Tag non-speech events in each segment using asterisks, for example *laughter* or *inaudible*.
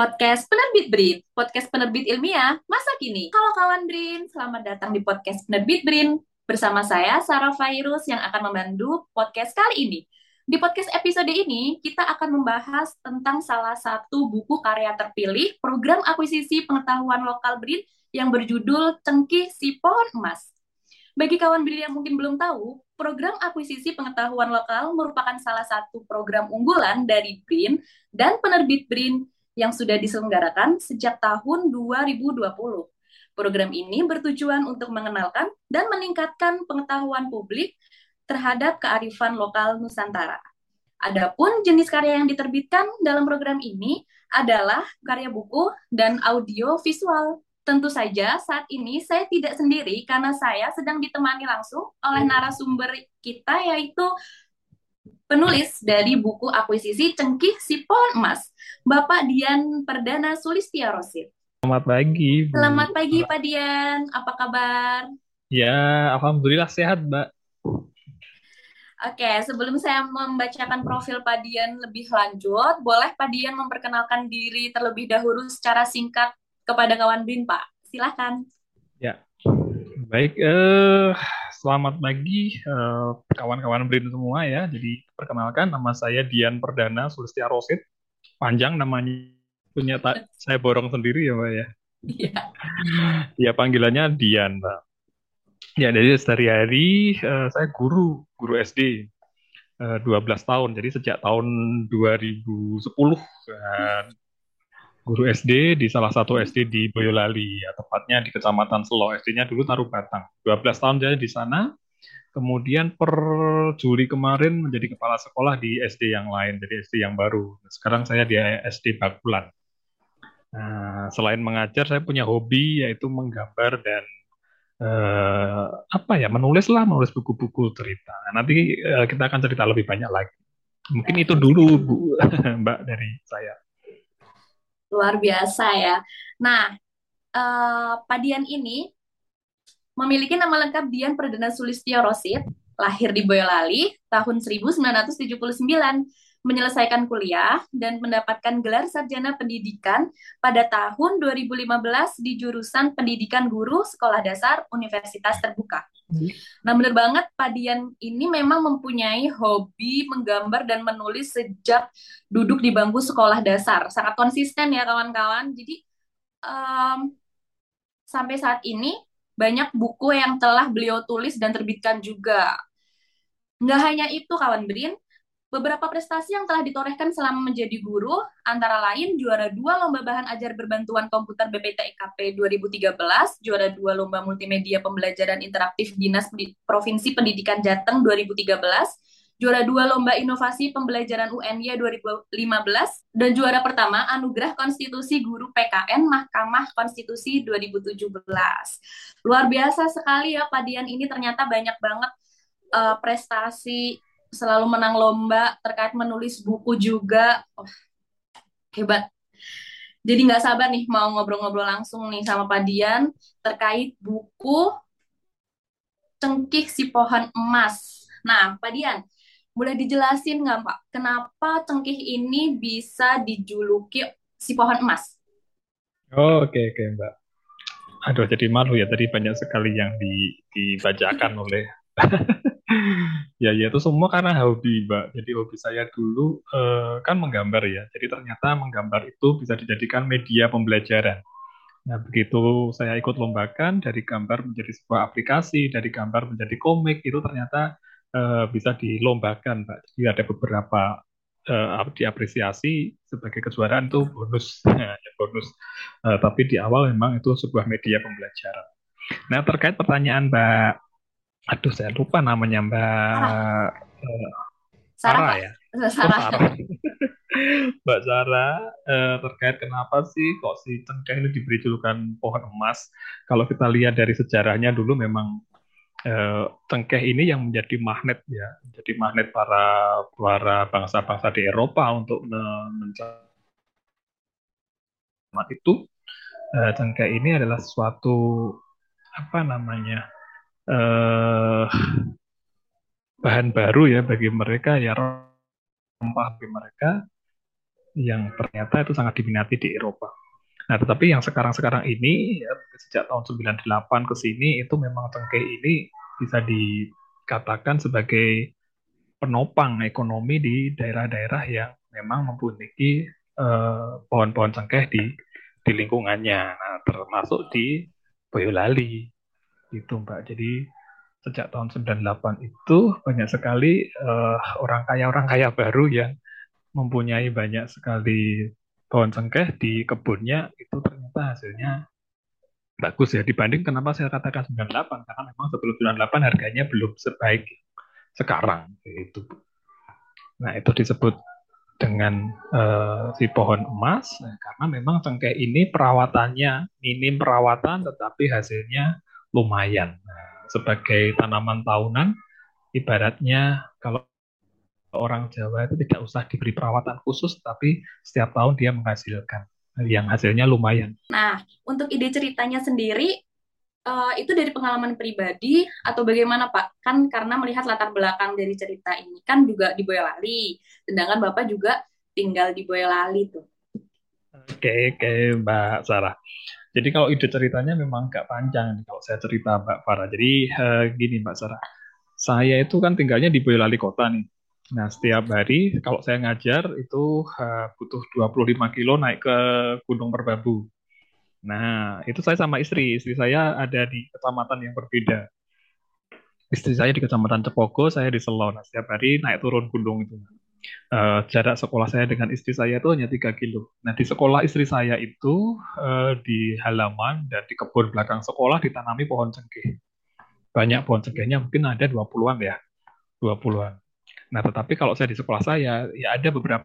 Podcast Penerbit Brin, podcast penerbit ilmiah masa kini. Halo kawan Brin, selamat datang di podcast Penerbit Brin. Bersama saya, Sarah Fairus yang akan membantu podcast kali ini. Di podcast episode ini, kita akan membahas tentang salah satu buku karya terpilih program akuisisi pengetahuan lokal BRIN yang berjudul Cengkih Si Pohon Emas. Bagi kawan BRIN yang mungkin belum tahu, program akuisisi pengetahuan lokal merupakan salah satu program unggulan dari BRIN dan penerbit BRIN yang sudah diselenggarakan sejak tahun 2020. Program ini bertujuan untuk mengenalkan dan meningkatkan pengetahuan publik terhadap kearifan lokal Nusantara. Adapun jenis karya yang diterbitkan dalam program ini adalah karya buku dan audio visual. Tentu saja saat ini saya tidak sendiri karena saya sedang ditemani langsung oleh narasumber kita yaitu penulis dari buku akuisisi Cengkih Si Pohon Emas, Bapak Dian Perdana Sulistia Rosid. Selamat pagi. Bu. Selamat pagi Pak Dian, apa kabar? Ya, alhamdulillah sehat, Mbak. Oke, sebelum saya membacakan profil Pak Dian lebih lanjut, boleh Pak Dian memperkenalkan diri terlebih dahulu secara singkat kepada kawan BIN, Pak. Silahkan. Ya, baik. Eh, selamat pagi eh, kawan-kawan BRIN semua ya. Jadi perkenalkan nama saya Dian Perdana Sulistia Rosid. Panjang namanya punya tak *laughs* saya borong sendiri ya Mbak ya. Iya. *laughs* Ya panggilannya Dian Mbak. Ya jadi sehari-hari uh, saya guru guru SD uh, 12 tahun. Jadi sejak tahun 2010 uh, guru SD di salah satu SD di Boyolali, ya, tepatnya di Kecamatan Selo. SD-nya dulu Taruh Batang. 12 tahun jadi di sana. Kemudian per Juli kemarin menjadi kepala sekolah di SD yang lain, jadi SD yang baru. Sekarang saya di SD Bakulan. Nah, selain mengajar, saya punya hobi yaitu menggambar dan eh, apa ya, menulis lah, menulis buku-buku cerita. Nah, nanti eh, kita akan cerita lebih banyak lagi. Mungkin itu dulu, Bu, *laughs* Mbak dari saya. Luar biasa ya. Nah, uh, Pak Dian ini memiliki nama lengkap Dian Perdana Sulistyo Rosid, lahir di Boyolali tahun 1979, menyelesaikan kuliah dan mendapatkan gelar sarjana pendidikan pada tahun 2015 di jurusan Pendidikan Guru Sekolah Dasar Universitas Terbuka. Nah, benar banget Pak Dian ini memang mempunyai hobi menggambar dan menulis sejak duduk di bangku sekolah dasar. Sangat konsisten ya kawan-kawan. Jadi um, sampai saat ini banyak buku yang telah beliau tulis dan terbitkan juga. Nggak hanya itu kawan Brin, Beberapa prestasi yang telah ditorehkan selama menjadi guru, antara lain juara dua lomba bahan ajar berbantuan komputer BPTIKP 2013, juara dua lomba multimedia pembelajaran interaktif Dinas Provinsi Pendidikan Jateng 2013, juara dua lomba inovasi pembelajaran UNY 2015, dan juara pertama anugerah konstitusi guru PKN Mahkamah Konstitusi 2017. Luar biasa sekali ya Pak Dian ini ternyata banyak banget uh, prestasi selalu menang lomba terkait menulis buku juga. Oh, hebat. Jadi nggak sabar nih mau ngobrol-ngobrol langsung nih sama Pak Dian terkait buku Cengkih si Pohon Emas. Nah, Pak Dian, boleh dijelasin nggak Pak, kenapa cengkih ini bisa dijuluki si pohon emas? Oh, oke okay, oke okay, Mbak. Aduh, jadi malu ya tadi banyak sekali yang di, dibacakan *laughs* oleh *laughs* ya, ya itu semua karena hobi, Mbak. Jadi hobi saya dulu uh, kan menggambar ya. Jadi ternyata menggambar itu bisa dijadikan media pembelajaran. Nah, begitu saya ikut lombakan dari gambar menjadi sebuah aplikasi, dari gambar menjadi komik, itu ternyata uh, bisa dilombakan, Mbak. Jadi ada beberapa uh, diapresiasi sebagai kejuaraan itu bonus, ya, bonus. Uh, tapi di awal memang itu sebuah media pembelajaran. Nah, terkait pertanyaan Mbak Aduh, saya lupa namanya Mbak Sarah, uh, Sarah, Sarah ya. *laughs* Sarah. Oh, Sarah. *laughs* Mbak Sarah uh, terkait kenapa sih kok si cengkeh ini diberi julukan pohon emas? Kalau kita lihat dari sejarahnya dulu memang cengkeh ini yang menjadi magnet ya, jadi magnet para para bangsa-bangsa di Eropa untuk mencari itu uh, cengkeh ini adalah suatu apa namanya eh, bahan baru ya bagi mereka ya rempah bagi mereka yang ternyata itu sangat diminati di Eropa. Nah, tetapi yang sekarang-sekarang ini ya, sejak tahun 98 ke sini itu memang cengkeh ini bisa dikatakan sebagai penopang ekonomi di daerah-daerah yang memang memiliki eh, pohon-pohon cengkeh di di lingkungannya. Nah, termasuk di Boyolali itu Mbak. Jadi sejak tahun 98 itu banyak sekali uh, orang kaya orang kaya baru yang mempunyai banyak sekali pohon cengkeh di kebunnya itu ternyata hasilnya bagus ya dibanding kenapa saya katakan 98 karena memang sebelum 98 harganya belum sebaik sekarang itu. Nah, itu disebut dengan uh, si pohon emas nah, karena memang cengkeh ini perawatannya minim perawatan tetapi hasilnya lumayan. Nah, sebagai tanaman tahunan, ibaratnya kalau orang Jawa itu tidak usah diberi perawatan khusus, tapi setiap tahun dia menghasilkan yang hasilnya lumayan. Nah, untuk ide ceritanya sendiri, uh, itu dari pengalaman pribadi atau bagaimana Pak? Kan karena melihat latar belakang dari cerita ini kan juga di Boyolali, sedangkan Bapak juga tinggal di Boyolali tuh. Oke, oke Mbak Sarah. Jadi kalau ide ceritanya memang agak panjang nih kalau saya cerita Mbak Farah. Jadi uh, gini Mbak Sarah, saya itu kan tinggalnya di Boyolali kota nih. Nah setiap hari kalau saya ngajar itu uh, butuh 25 kilo naik ke Gunung Merbabu. Nah itu saya sama istri, istri saya ada di kecamatan yang berbeda. Istri saya di kecamatan Cepogo, saya di Selon. Nah, setiap hari naik turun gunung itu uh, jarak sekolah saya dengan istri saya itu hanya 3 kilo. Nah, di sekolah istri saya itu uh, di halaman dan di kebun belakang sekolah ditanami pohon cengkeh. Banyak pohon cengkehnya mungkin ada 20-an ya. 20-an. Nah, tetapi kalau saya di sekolah saya, ya ada beberapa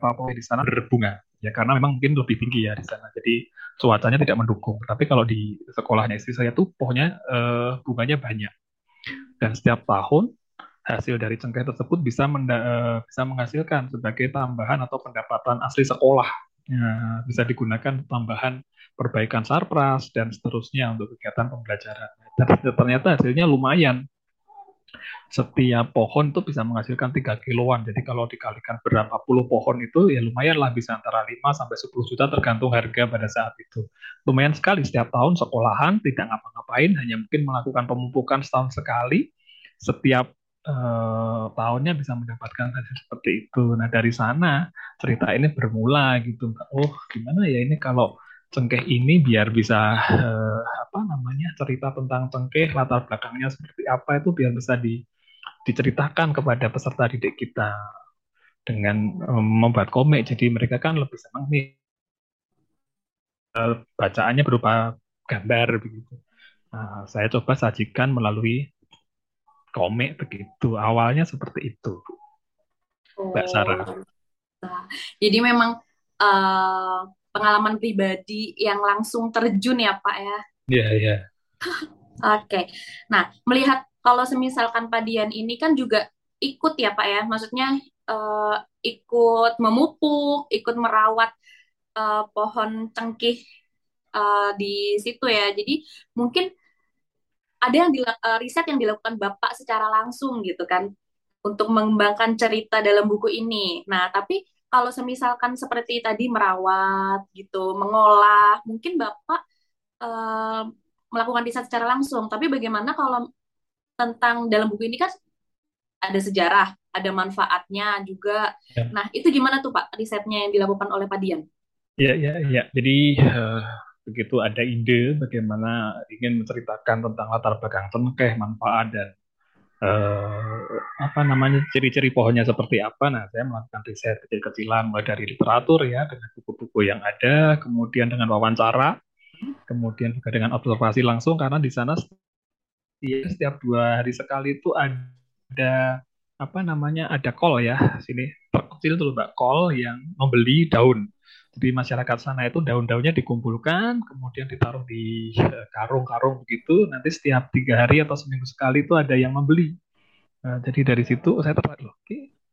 pohon di sana berbunga. Ya, karena memang mungkin lebih tinggi ya di sana. Jadi, cuacanya tidak mendukung. Tapi kalau di sekolahnya istri saya tuh pohonnya uh, bunganya banyak. Dan setiap tahun hasil dari cengkeh tersebut bisa eh, bisa menghasilkan sebagai tambahan atau pendapatan asli sekolah. Ya, bisa digunakan tambahan perbaikan sarpras dan seterusnya untuk kegiatan pembelajaran. Dan ternyata hasilnya lumayan. Setiap pohon itu bisa menghasilkan 3 kiloan. Jadi kalau dikalikan berapa puluh pohon itu ya lumayan lah bisa antara 5 sampai 10 juta tergantung harga pada saat itu. Lumayan sekali setiap tahun sekolahan tidak ngapa-ngapain hanya mungkin melakukan pemupukan setahun sekali setiap uh, tahunnya bisa mendapatkan hasil seperti itu. Nah dari sana cerita ini bermula gitu. Oh gimana ya ini kalau cengkeh ini biar bisa uh, apa namanya cerita tentang cengkeh latar belakangnya seperti apa itu biar bisa di, diceritakan kepada peserta didik kita dengan um, membuat komik. Jadi mereka kan lebih senang nih uh, bacaannya berupa gambar begitu. Nah, saya coba sajikan melalui komik begitu. Awalnya seperti itu, Mbak Sarah. Nah, jadi memang uh, pengalaman pribadi yang langsung terjun ya Pak ya? Iya, yeah, iya. Yeah. *laughs* Oke. Okay. Nah, melihat kalau semisalkan Pak Dian ini kan juga ikut ya Pak ya, maksudnya uh, ikut memupuk, ikut merawat uh, pohon cengkih uh, di situ ya. Jadi mungkin ada yang uh, riset yang dilakukan Bapak secara langsung gitu kan untuk mengembangkan cerita dalam buku ini. Nah, tapi kalau semisalkan seperti tadi merawat gitu, mengolah, mungkin Bapak uh, melakukan riset secara langsung. Tapi bagaimana kalau tentang dalam buku ini kan ada sejarah, ada manfaatnya juga. Ya. Nah, itu gimana tuh Pak risetnya yang dilakukan oleh Pak Dian? Iya, iya, iya. Jadi uh, begitu ada ide bagaimana ingin menceritakan tentang latar belakang cengkeh, manfaat dan uh, apa namanya ciri-ciri pohonnya seperti apa. Nah, saya melakukan riset kecil-kecilan mulai dari literatur ya dengan buku-buku yang ada, kemudian dengan wawancara, kemudian juga dengan observasi langsung karena di sana setiap dua hari sekali itu ada apa namanya ada call ya sini kecil tuh mbak call yang membeli daun jadi masyarakat sana itu daun-daunnya dikumpulkan, kemudian ditaruh di eh, karung-karung begitu. Nanti setiap tiga hari atau seminggu sekali itu ada yang membeli. Nah, jadi dari situ saya tertarik loh.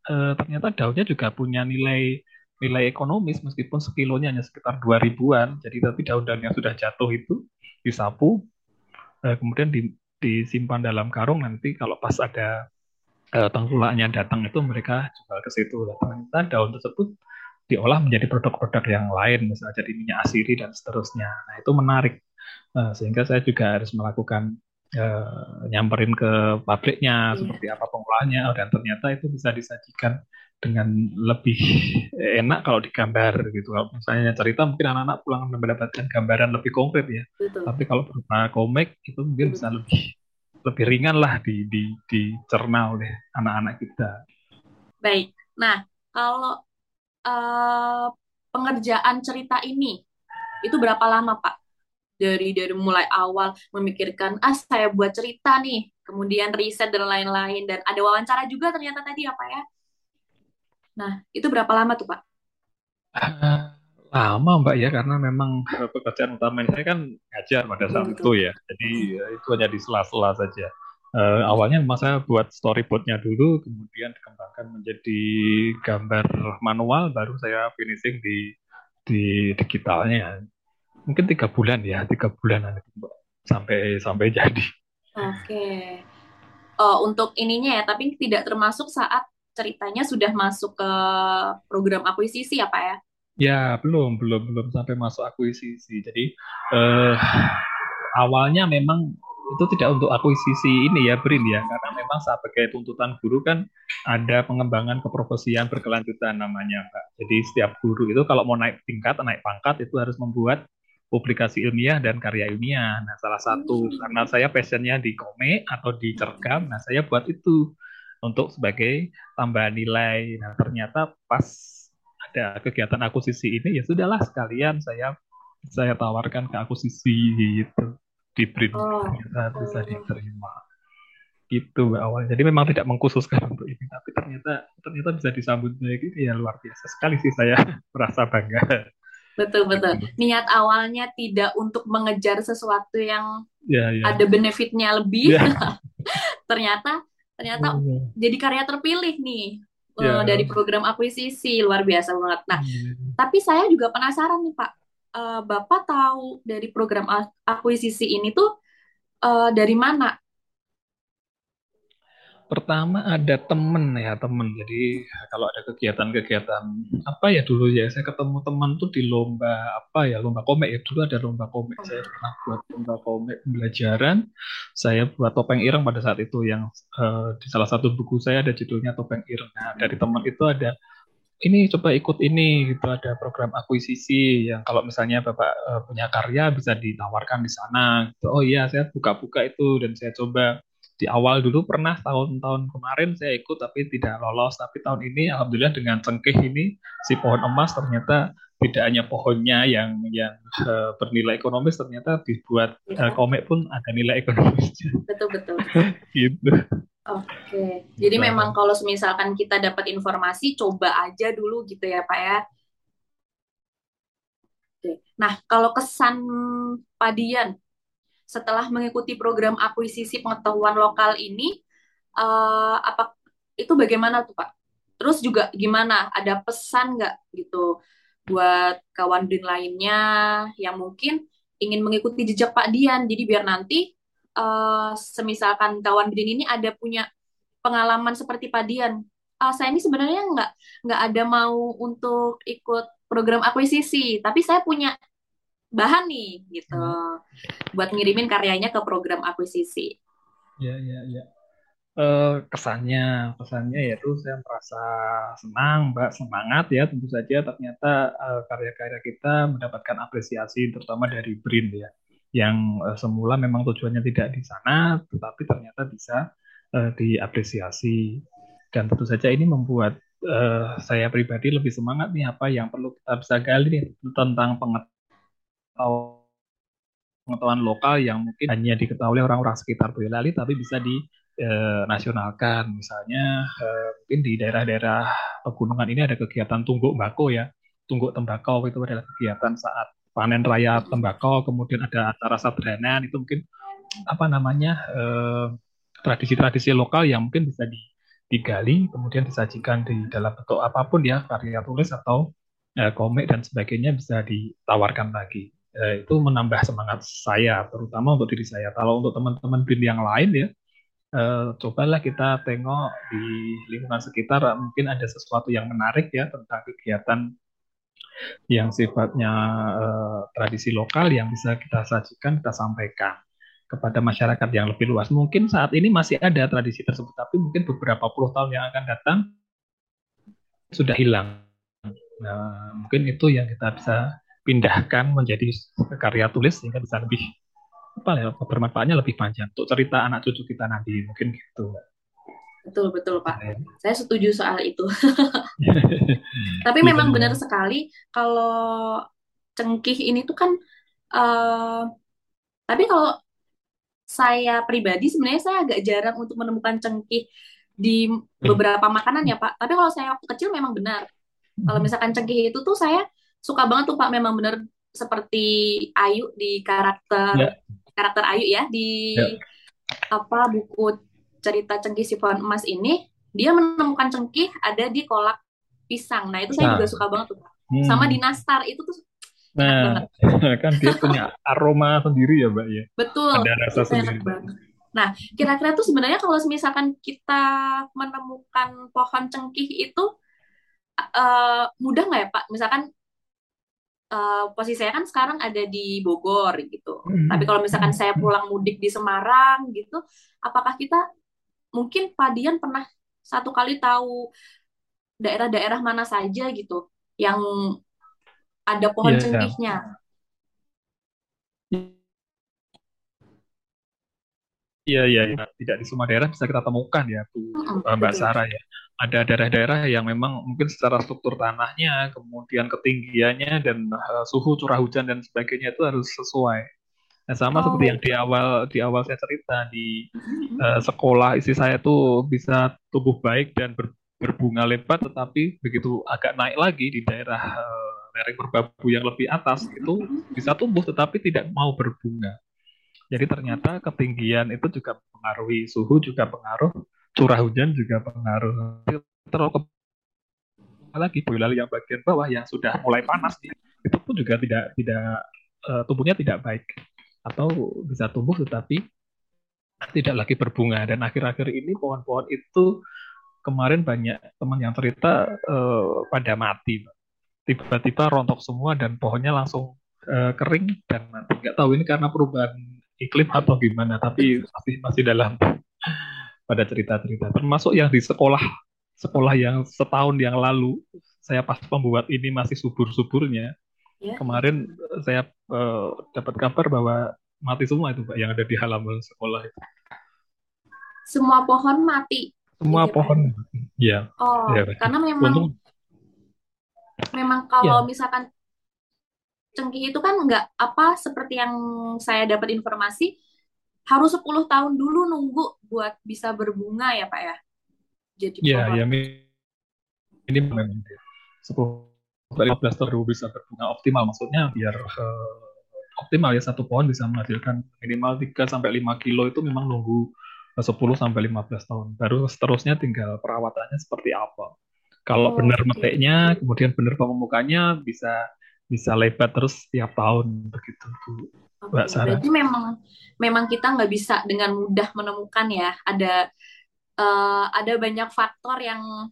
Uh, ternyata daunnya juga punya nilai nilai ekonomis meskipun sekilonya hanya sekitar dua ribuan. Jadi tapi daun-daun yang sudah jatuh itu disapu, kemudian di, disimpan dalam karung nanti kalau pas ada tengkulaknya datang itu mereka jual ke situ. Ternyata daun tersebut diolah menjadi produk-produk yang lain, misalnya jadi minyak asiri dan seterusnya. Nah itu menarik, uh, sehingga saya juga harus melakukan uh, nyamperin ke pabriknya, yeah. seperti apa pengolahannya, oh, dan ternyata itu bisa disajikan dengan lebih enak kalau digambar gitu. Kalau misalnya cerita mungkin anak-anak pulang mendapatkan gambaran lebih konkret ya. Betul. Tapi kalau berupa komik itu mungkin bisa lebih lebih ringan lah di di dicerna oleh anak-anak kita. Baik. Nah, kalau uh, pengerjaan cerita ini itu berapa lama, Pak? Dari dari mulai awal memikirkan ah saya buat cerita nih, kemudian riset dan lain-lain dan ada wawancara juga ternyata tadi apa ya? Nah, itu berapa lama tuh, Pak? Uh, lama, Mbak ya, karena memang pekerjaan utama saya kan ngajar pada saat Betul. itu ya. Jadi ya, itu hanya di sela-sela saja. Uh, awalnya memang saya buat storyboardnya dulu, kemudian dikembangkan menjadi gambar manual, baru saya finishing di di digitalnya. Mungkin tiga bulan ya, tiga bulan sampai sampai jadi. Oke. Okay. Oh, untuk ininya ya, tapi tidak termasuk saat ceritanya sudah masuk ke program akuisisi ya Pak ya? Ya, belum, belum, belum sampai masuk akuisisi. Jadi eh, awalnya memang itu tidak untuk akuisisi ini ya Brin ya karena memang sebagai tuntutan guru kan ada pengembangan keprofesian berkelanjutan namanya Pak. Jadi setiap guru itu kalau mau naik tingkat, naik pangkat itu harus membuat publikasi ilmiah dan karya ilmiah. Nah, salah satu hmm. karena saya passionnya di komik atau di cergam, nah saya buat itu untuk sebagai tambahan nilai. Nah, ternyata pas ada kegiatan akuisisi ini ya sudahlah sekalian saya saya tawarkan ke akuisisi gitu di print oh. ternyata bisa diterima gitu awalnya jadi memang tidak mengkhususkan untuk ini tapi ternyata ternyata bisa disambut baik ini ya luar biasa sekali sih saya *laughs* merasa bangga betul betul gitu. niat awalnya tidak untuk mengejar sesuatu yang ya, ya. ada benefitnya lebih ya. *laughs* ternyata ternyata hmm. jadi karya terpilih nih yeah. uh, dari program akuisisi luar biasa banget. Nah, hmm. tapi saya juga penasaran nih Pak, uh, Bapak tahu dari program akuisisi ini tuh uh, dari mana? Pertama ada temen ya temen. Jadi kalau ada kegiatan-kegiatan apa ya dulu ya saya ketemu teman tuh di lomba apa ya lomba komik ya dulu ada lomba komik. Saya pernah buat lomba komik pembelajaran. Saya buat topeng ireng pada saat itu yang uh, di salah satu buku saya ada judulnya topeng ireng. Nah dari teman itu ada ini coba ikut ini gitu ada program akuisisi yang kalau misalnya bapak uh, punya karya bisa ditawarkan di sana gitu. oh iya saya buka-buka itu dan saya coba. Di awal dulu pernah tahun-tahun kemarin saya ikut tapi tidak lolos. Tapi tahun ini alhamdulillah dengan cengkeh ini si pohon emas ternyata tidak hanya pohonnya yang yang uh, bernilai ekonomis ternyata dibuat uh, komik pun ada nilai ekonomis betul betul. *laughs* Gitu oke jadi nah. memang kalau misalkan kita dapat informasi coba aja dulu gitu ya pak ya oke nah kalau kesan padian setelah mengikuti program akuisisi pengetahuan lokal ini uh, apa itu bagaimana tuh Pak? Terus juga gimana? Ada pesan nggak gitu buat kawan Din lainnya yang mungkin ingin mengikuti jejak Pak Dian? Jadi biar nanti uh, semisalkan kawan Din ini ada punya pengalaman seperti Pak Dian, uh, saya ini sebenarnya nggak nggak ada mau untuk ikut program akuisisi, tapi saya punya bahan nih gitu hmm. buat ngirimin karyanya ke program akuisisi. Ya ya ya. Uh, kesannya kesannya yaitu saya merasa senang mbak semangat ya tentu saja ternyata uh, karya-karya kita mendapatkan apresiasi terutama dari BRIN ya yang uh, semula memang tujuannya tidak di sana tetapi ternyata bisa uh, diapresiasi dan tentu saja ini membuat uh, saya pribadi lebih semangat nih apa yang perlu kita bisa gali nih tentang pengetahuan lokal yang mungkin hanya diketahui orang-orang sekitar Boyolali tapi bisa dinasionalkan. Eh, Misalnya eh, mungkin di daerah-daerah pegunungan ini ada kegiatan tungguk bako ya. Tungguk tembakau itu adalah kegiatan saat panen raya tembakau, kemudian ada acara sadranan itu mungkin apa namanya eh, tradisi-tradisi lokal yang mungkin bisa digali kemudian disajikan di dalam bentuk apa pun ya karya tulis atau komik dan sebagainya bisa ditawarkan lagi. Eh, itu menambah semangat saya terutama untuk diri saya. Kalau untuk teman-teman bin yang lain ya uh, cobalah kita tengok di lingkungan sekitar mungkin ada sesuatu yang menarik ya tentang kegiatan yang sifatnya uh, tradisi lokal yang bisa kita sajikan, kita sampaikan kepada masyarakat yang lebih luas. Mungkin saat ini masih ada tradisi tersebut, tapi mungkin beberapa puluh tahun yang akan datang sudah hilang. Nah, mungkin itu yang kita bisa pindahkan menjadi karya tulis sehingga bisa lebih apa ya bermanfaatnya lebih panjang untuk cerita anak cucu kita nanti mungkin gitu. Betul betul Pak. Ya. Saya setuju soal itu. *laughs* *laughs* Tapi memang benar sekali kalau cengkih ini tuh kan uh, tapi kalau saya pribadi sebenarnya saya agak jarang untuk menemukan cengkih di beberapa makanan ya Pak. Tapi kalau saya waktu kecil memang benar. Kalau hmm. misalkan cengkih itu tuh saya suka banget tuh Pak memang benar seperti Ayu di karakter ya. karakter Ayu ya di ya. apa buku cerita cengkih sifon emas ini dia menemukan cengkih ada di kolak pisang. Nah itu saya nah. juga suka banget tuh. Hmm. Sama di nastar itu tuh Nah, *laughs* kan dia punya aroma sendiri ya, Mbak ya. Betul. Ada rasa sendiri. Nah, kira-kira tuh sebenarnya kalau misalkan kita menemukan pohon cengkih itu uh, mudah nggak ya, Pak? Misalkan uh, posisi saya kan sekarang ada di Bogor gitu. Hmm. Tapi kalau misalkan saya pulang mudik di Semarang gitu, apakah kita mungkin Pak Dian pernah satu kali tahu daerah-daerah mana saja gitu yang ada pohon yeah, cengkihnya. Iya, iya, ya. tidak di semua daerah bisa kita temukan ya, Bu uh, Mbak. Sarah ya. Ada daerah-daerah yang memang mungkin secara struktur tanahnya, kemudian ketinggiannya dan uh, suhu curah hujan dan sebagainya itu harus sesuai. Nah, sama oh. seperti yang di awal di awal saya cerita di uh, sekolah istri saya tuh bisa tumbuh baik dan ber, berbunga lebat, tetapi begitu agak naik lagi di daerah uh, lereng merbabu yang lebih atas itu bisa tumbuh tetapi tidak mau berbunga. Jadi ternyata ketinggian itu juga mempengaruhi suhu juga pengaruh, curah hujan juga pengaruh. Terlalu ke lagi Boyolali yang bagian bawah yang sudah mulai panas itu pun juga tidak tidak uh, tumbuhnya tidak baik atau bisa tumbuh tetapi tidak lagi berbunga. Dan akhir-akhir ini pohon-pohon itu kemarin banyak teman yang cerita uh, pada mati tiba-tiba rontok semua dan pohonnya langsung uh, kering dan mati. Nggak tahu ini karena perubahan iklim atau gimana tapi masih masih dalam *laughs* pada cerita-cerita. Termasuk yang di sekolah sekolah yang setahun yang lalu saya pas pembuat ini masih subur-suburnya Ya. Kemarin saya uh, dapat kabar bahwa mati semua itu Pak yang ada di halaman sekolah itu. Semua pohon mati. Semua gitu, pohon. Iya. Oh, ya, karena memang Untung, memang kalau ya. misalkan cengkih itu kan nggak apa seperti yang saya dapat informasi harus 10 tahun dulu nunggu buat bisa berbunga ya Pak ya. Jadi Iya, ya ini memang 10 15 tahun bisa berbunga optimal maksudnya biar uh, optimal ya satu pohon bisa menghasilkan minimal 3 sampai 5 kilo itu memang nunggu 10 sampai 15 tahun. Baru seterusnya tinggal perawatannya seperti apa. Kalau oh, benar okay. meteknya, kemudian benar pememukannya bisa bisa lebat terus tiap tahun begitu Bu. Mbak Sarah. Berarti memang memang kita nggak bisa dengan mudah menemukan ya. Ada uh, ada banyak faktor yang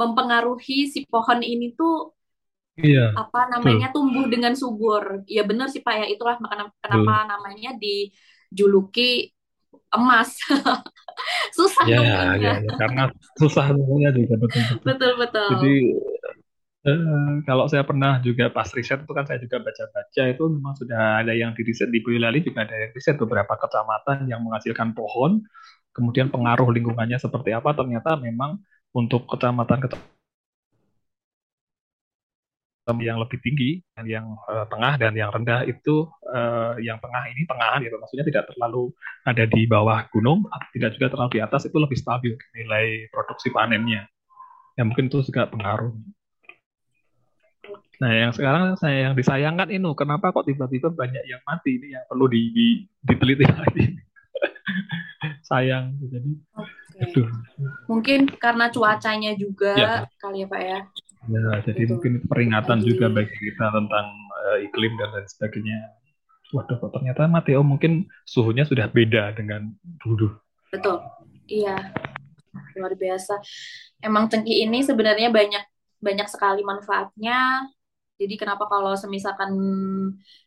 mempengaruhi si pohon ini tuh Iya. apa namanya tumbuh dengan subur. Ya benar sih Pak ya itulah kenapa, kenapa namanya dijuluki emas. *laughs* susah ya, ya, ya, karena susah numpunya juga betul betul. Betul betul. Jadi eh, kalau saya pernah juga pas riset itu kan saya juga baca-baca itu memang sudah ada yang di riset di Boyolali juga ada yang riset beberapa kecamatan yang menghasilkan pohon, kemudian pengaruh lingkungannya seperti apa ternyata memang untuk kecamatan-kecamatan yang lebih tinggi dan yang uh, tengah dan yang rendah itu uh, yang tengah ini tengahan gitu. Maksudnya tidak terlalu ada di bawah gunung tidak juga terlalu di atas itu lebih stabil nilai produksi panennya. Ya mungkin itu juga pengaruh. Nah yang sekarang saya yang disayangkan ini kenapa kok tiba-tiba banyak yang mati? Ini yang perlu di, di, diteliti *laughs* lagi. Sayang jadi okay. mungkin karena cuacanya juga ya. kali ya pak ya Ya, jadi mungkin peringatan juga bagi kita tentang uh, iklim dan lain sebagainya. Waduh, kok ternyata Mateo mungkin suhunya sudah beda dengan dulu. Betul. Iya, luar biasa. Emang cengkih ini sebenarnya banyak banyak sekali manfaatnya. Jadi kenapa kalau semisalkan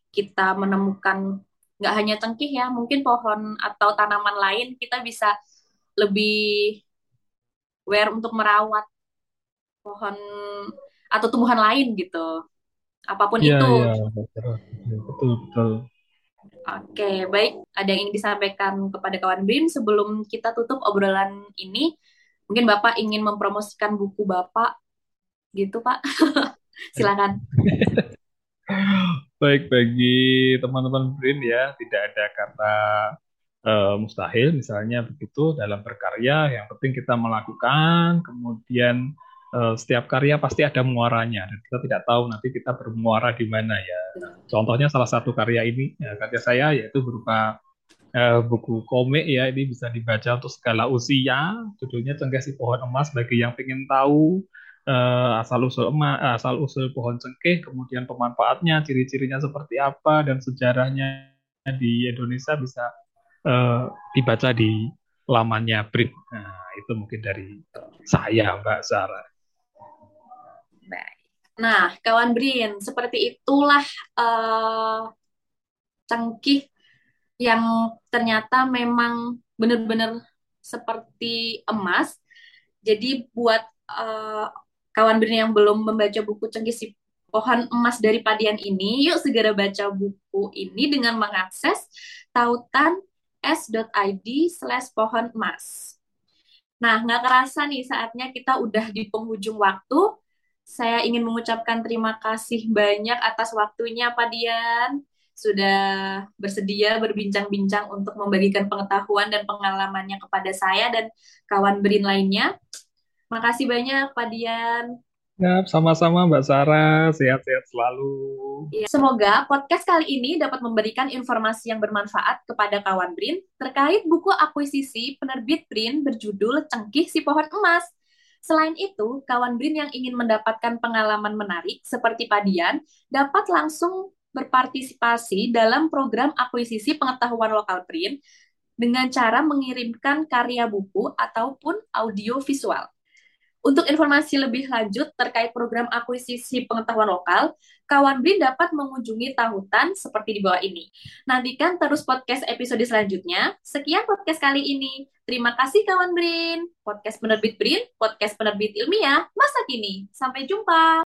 kita menemukan nggak hanya cengkih ya, mungkin pohon atau tanaman lain kita bisa lebih aware untuk merawat pohon atau tumbuhan lain gitu. Apa pun Iya, itu. iya, betul, betul, betul. Oke, baik. Ada yang ingin disampaikan kepada kawan BIM sebelum kita tutup obrolan ini? Mungkin Bapak ingin mempromosikan buku Bapak gitu, Pak. *laughs* Silakan. *laughs* Baik, bagi teman-teman BRIN ya, tidak ada kata uh, mustahil, misalnya begitu dalam berkarya, yang penting kita melakukan, kemudian uh, setiap karya pasti ada muaranya, dan kita tidak tahu nanti kita bermuara di mana ya. Contohnya salah satu karya ini, ya, karya saya yaitu berupa uh, buku komik ya, ini bisa dibaca untuk segala usia, judulnya Cengkeh si Pohon Emas, bagi yang ingin tahu uh, asal usul emas, asal usul pohon cengkeh, kemudian pemanfaatnya, ciri-cirinya seperti apa, dan sejarahnya di Indonesia bisa uh, dibaca di lamannya BRIN. Nah, itu mungkin dari saya, Mbak Sarah. Baik. Nah, kawan Brin, seperti itulah uh, cengkih yang ternyata memang benar-benar seperti emas. Jadi buat uh, kawan Brin yang belum membaca buku cengkih si pohon emas dari Padian ini, yuk segera baca buku ini dengan mengakses tautan s.id slash pohon emas. Nah, nggak kerasa nih saatnya kita udah di penghujung waktu. Saya ingin mengucapkan terima kasih banyak atas waktunya, Pak Dian. Sudah bersedia berbincang-bincang untuk membagikan pengetahuan dan pengalamannya kepada saya dan kawan Berin lainnya. Makasih banyak, Pak Dian. Ya, sama-sama Mbak Sarah, sehat-sehat selalu. Ya, semoga podcast kali ini dapat memberikan informasi yang bermanfaat kepada kawan Brin terkait buku akuisisi penerbit Brin berjudul Cengkih si Pohon Emas. Selain itu, kawan Brin yang ingin mendapatkan pengalaman menarik seperti Padian dapat langsung berpartisipasi dalam program akuisisi pengetahuan lokal Brin dengan cara mengirimkan karya buku ataupun audio visual. Untuk informasi lebih lanjut terkait program akuisisi pengetahuan lokal, kawan BRIN dapat mengunjungi tahutan seperti di bawah ini. Nantikan terus podcast episode selanjutnya. Sekian podcast kali ini. Terima kasih kawan BRIN. Podcast penerbit BRIN, podcast penerbit ilmiah, masa kini. Sampai jumpa.